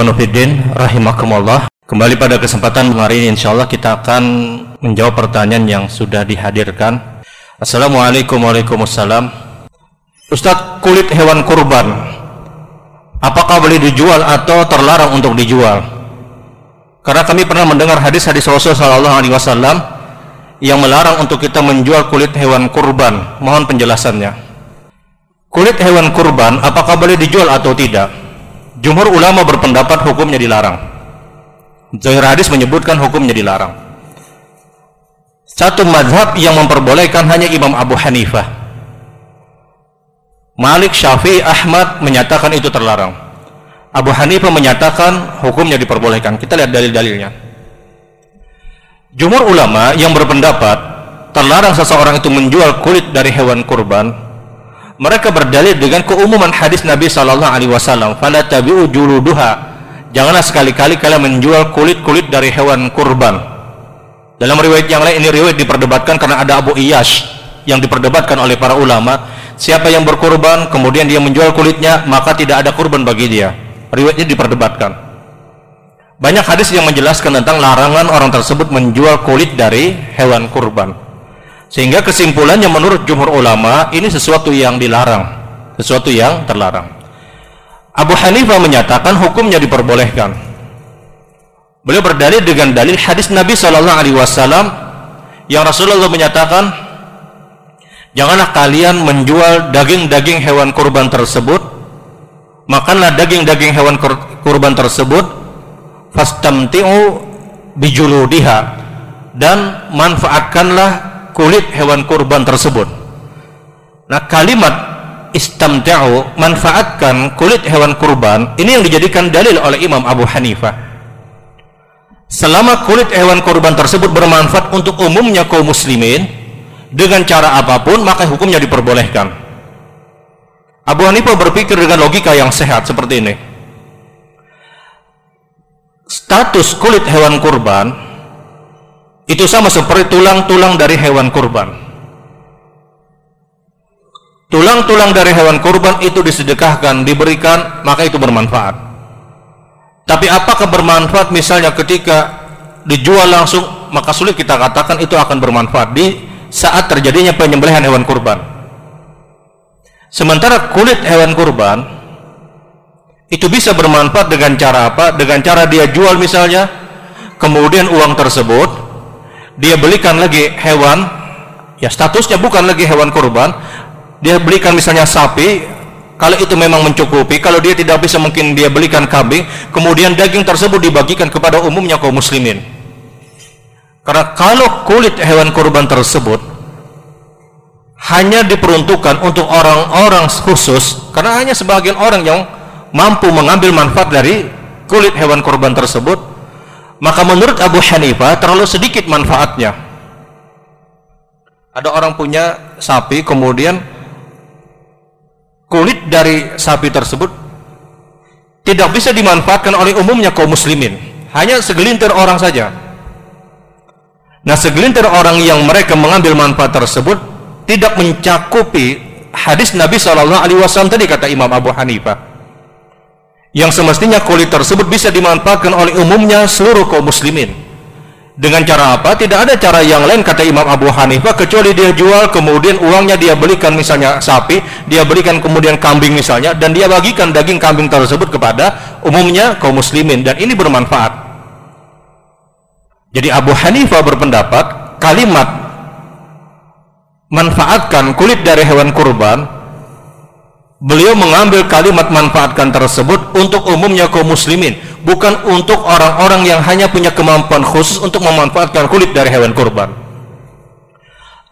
Ikhwanuddin rahimakumullah. Kembali pada kesempatan hari ini insyaallah kita akan menjawab pertanyaan yang sudah dihadirkan. Assalamualaikum Waalaikumsalam. Ustadz, kulit hewan kurban apakah boleh dijual atau terlarang untuk dijual? Karena kami pernah mendengar hadis-hadis Rasul sallallahu alaihi wasallam yang melarang untuk kita menjual kulit hewan kurban. Mohon penjelasannya. Kulit hewan kurban apakah boleh dijual atau tidak? Jumhur ulama berpendapat hukumnya dilarang. Zahir hadis menyebutkan hukumnya dilarang. Satu madhab yang memperbolehkan hanya Imam Abu Hanifah. Malik, Syafi'i, Ahmad menyatakan itu terlarang. Abu Hanifah menyatakan hukumnya diperbolehkan. Kita lihat dalil-dalilnya. Jumhur ulama yang berpendapat terlarang seseorang itu menjual kulit dari hewan kurban mereka berdalil dengan keumuman hadis Nabi Shallallahu Alaihi Wasallam. Fala tabi'u juluduha. Janganlah sekali-kali kalian menjual kulit-kulit dari hewan kurban. Dalam riwayat yang lain ini riwayat diperdebatkan karena ada Abu Iyash yang diperdebatkan oleh para ulama. Siapa yang berkurban kemudian dia menjual kulitnya maka tidak ada kurban bagi dia. Riwayatnya diperdebatkan. Banyak hadis yang menjelaskan tentang larangan orang tersebut menjual kulit dari hewan kurban sehingga kesimpulannya menurut jumhur ulama ini sesuatu yang dilarang sesuatu yang terlarang Abu Hanifah menyatakan hukumnya diperbolehkan. Beliau berdalil dengan dalil hadis Nabi Shallallahu Alaihi Wasallam yang Rasulullah menyatakan, janganlah kalian menjual daging-daging hewan kurban tersebut, makanlah daging-daging hewan kurban tersebut, fastamti'u bijuludiha dan manfaatkanlah kulit hewan kurban tersebut. Nah kalimat istamta'u manfaatkan kulit hewan kurban ini yang dijadikan dalil oleh Imam Abu Hanifah. Selama kulit hewan kurban tersebut bermanfaat untuk umumnya kaum muslimin dengan cara apa pun maka hukumnya diperbolehkan. Abu Hanifah berpikir dengan logika yang sehat seperti ini. Status kulit hewan kurban itu sama seperti tulang-tulang dari hewan kurban tulang-tulang dari hewan kurban itu disedekahkan, diberikan, maka itu bermanfaat. Tapi apakah bermanfaat misalnya ketika dijual langsung, maka sulit kita katakan itu akan bermanfaat di saat terjadinya penyembelihan hewan kurban. Sementara kulit hewan kurban itu bisa bermanfaat dengan cara apa? Dengan cara dia jual misalnya, kemudian uang tersebut dia belikan lagi hewan, ya statusnya bukan lagi hewan kurban, dia belikan misalnya sapi kalau itu memang mencukupi kalau dia tidak bisa mungkin dia belikan kambing kemudian daging tersebut dibagikan kepada umumnya kaum muslimin. Karena kalau kulit hewan kurban tersebut hanya diperuntukkan untuk orang-orang khusus karena hanya sebagian orang yang mampu mengambil manfaat dari kulit hewan kurban tersebut maka menurut Abu Hanifah terlalu sedikit manfaatnya. Ada orang punya sapi kemudian kulit dari sapi tersebut tidak bisa dimanfaatkan oleh umumnya kaum muslimin. Hanya segelintir orang saja. Nah segelintir orang yang mereka mengambil manfaat tersebut tidak mencakupi hadis Nabi Shallallahu Alaihi Wasallam tadi kata Imam Abu Hanifah yang semestinya kulit tersebut bisa dimanfaatkan oleh umumnya seluruh kaum muslimin dengan cara apa? Tidak ada cara yang lain kata Imam Abu Hanifah kecuali dia jual kemudian uangnya dia belikan misalnya sapi, dia belikan kemudian kambing misalnya dan dia bagikan daging kambing tersebut kepada umumnya kaum muslimin dan ini bermanfaat. Jadi Abu Hanifah berpendapat kalimat manfaatkan kulit dari hewan kurban beliau mengambil kalimat manfaatkan tersebut untuk umumnya kaum muslimin bukan untuk orang-orang yang hanya punya kemampuan khusus untuk memanfaatkan kulit dari hewan kurban.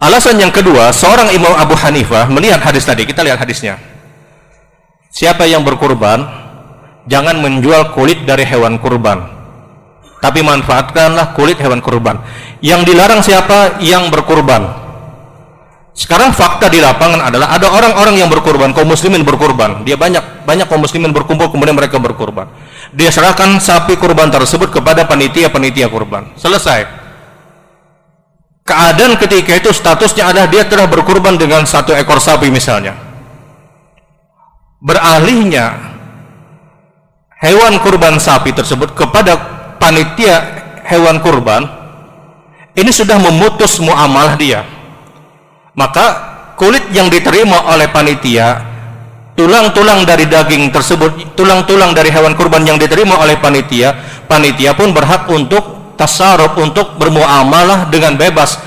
Alasan yang kedua seorang imam Abu Hanifah melihat hadis tadi. Kita lihat hadisnya. Siapa yang berkurban jangan menjual kulit dari hewan kurban. Tapi manfaatkanlah kulit hewan kurban. Yang dilarang siapa? Yang berkurban sekarang fakta di lapangan adalah ada orang-orang yang berkorban, kaum muslimin berkorban. Dia banyak banyak kaum muslimin berkumpul kemudian mereka berkorban. Dia serahkan sapi kurban tersebut kepada panitia-panitia kurban. Selesai. Keadaan ketika itu statusnya adalah dia telah berkorban dengan satu ekor sapi misalnya. Beralihnya hewan kurban sapi tersebut kepada panitia hewan kurban ini sudah memutus muamalah dia maka kulit yang diterima oleh panitia tulang-tulang dari daging tersebut tulang-tulang dari hewan kurban yang diterima oleh panitia panitia pun berhak untuk tasarruf untuk bermuamalah dengan bebas.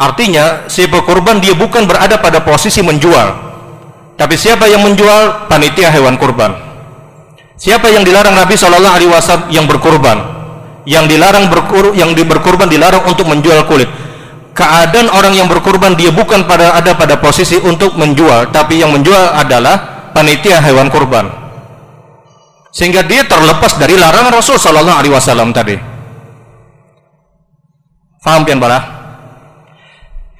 Artinya si pekurban dia bukan berada pada posisi menjual. Tapi siapa yang menjual? Panitia hewan kurban. Siapa yang dilarang Nabi Shallallahu Alaihi Wasallam yang berkurban? Yang dilarang berkur yang berkurban dilarang untuk menjual kulit keadaan orang yang berkorban dia bukan pada ada pada posisi untuk menjual tapi yang menjual adalah panitia hewan kurban. Sehingga dia terlepas dari larangan Rasul Shallallahu Alaihi Wasallam tadi. Paham pian bala?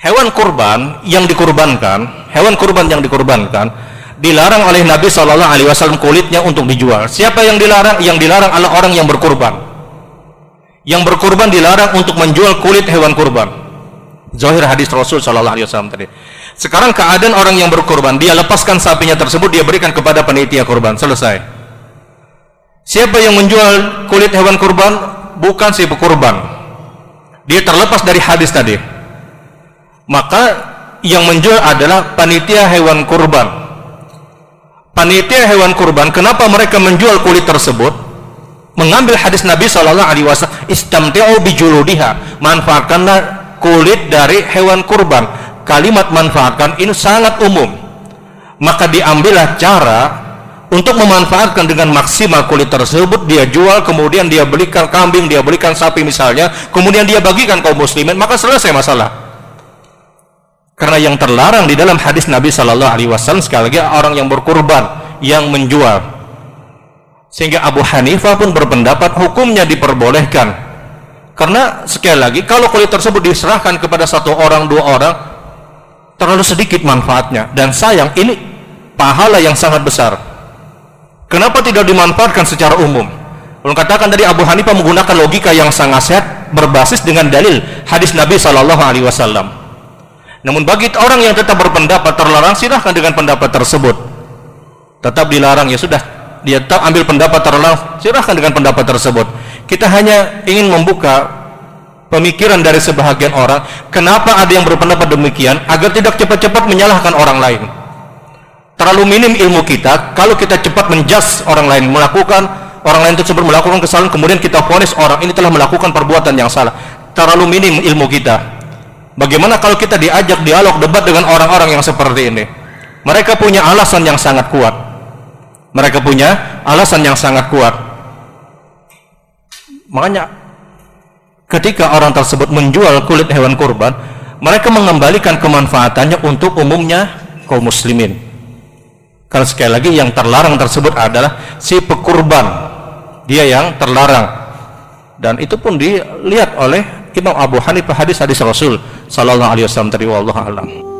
Hewan kurban yang dikurbankan hewan kurban yang dikurbankan dilarang oleh Nabi Shallallahu Alaihi Wasallam kulitnya untuk dijual. Siapa yang dilarang? Yang dilarang adalah orang yang berkurban yang berkurban dilarang untuk menjual kulit hewan kurban Zahir hadis Rasul Shallallahu Alaihi Wasallam tadi. Sekarang keadaan orang yang berkorban, dia lepaskan sapinya tersebut, dia berikan kepada panitia korban. Selesai. Siapa yang menjual kulit hewan kurban? Bukan si pekurban. Dia terlepas dari hadis tadi. Maka yang menjual adalah panitia hewan kurban. Panitia hewan kurban, kenapa mereka menjual kulit tersebut? Mengambil hadis Nabi Shallallahu Alaihi Wasallam, istamti'u bijuludiha, manfaatkanlah kulit dari hewan kurban. Kalimat manfaatkan ini sangat umum. Maka diambillah cara untuk memanfaatkan dengan maksimal kulit tersebut. Dia jual kemudian dia belikan kambing dia belikan sapi misalnya kemudian dia bagikan kaum muslimin maka selesai masalah. Karena yang terlarang di dalam hadis Nabi Shallallahu Alaihi Wasallam sekali lagi orang yang berkurban yang menjual. Sehingga Abu Hanifah pun berpendapat hukumnya diperbolehkan karena sekali lagi kalau kulit tersebut diserahkan kepada satu orang dua orang terlalu sedikit manfaatnya. Dan sayang ini pahala yang sangat besar. Kenapa tidak dimanfaatkan secara umum? Belum katakan dari Abu Hanifah menggunakan logika yang sangat sehat berbasis dengan dalil hadis Nabi Shallallahu Alaihi Wasallam. Namun bagi orang yang tetap berpendapat terlarang silahkan dengan pendapat tersebut. Tetap dilarang ya sudah. Dia tetap ambil pendapat terlarang silahkan dengan pendapat tersebut kita hanya ingin membuka pemikiran dari sebahagian orang kenapa ada yang berpendapat demikian agar tidak cepat-cepat menyalahkan orang lain. Terlalu minim ilmu kita kalau kita cepat menjas orang lain melakukan orang lain tersebut melakukan kesalahan kemudian kita vonis orang ini telah melakukan perbuatan yang salah. Terlalu minim ilmu kita. Bagaimana kalau kita diajak dialog debat dengan orang-orang yang seperti ini? Mereka punya alasan yang sangat kuat. Mereka punya alasan yang sangat kuat Makanya ketika orang tersebut menjual kulit hewan kurban, mereka mengembalikan kemanfaatannya untuk umumnya kaum muslimin. Karena sekali lagi yang terlarang tersebut adalah si pekurban. Dia yang terlarang. Dan itu pun dilihat oleh Imam Abu Hanifah hadis-hadis Rasul sallallahu alaihi wasallam wallahu.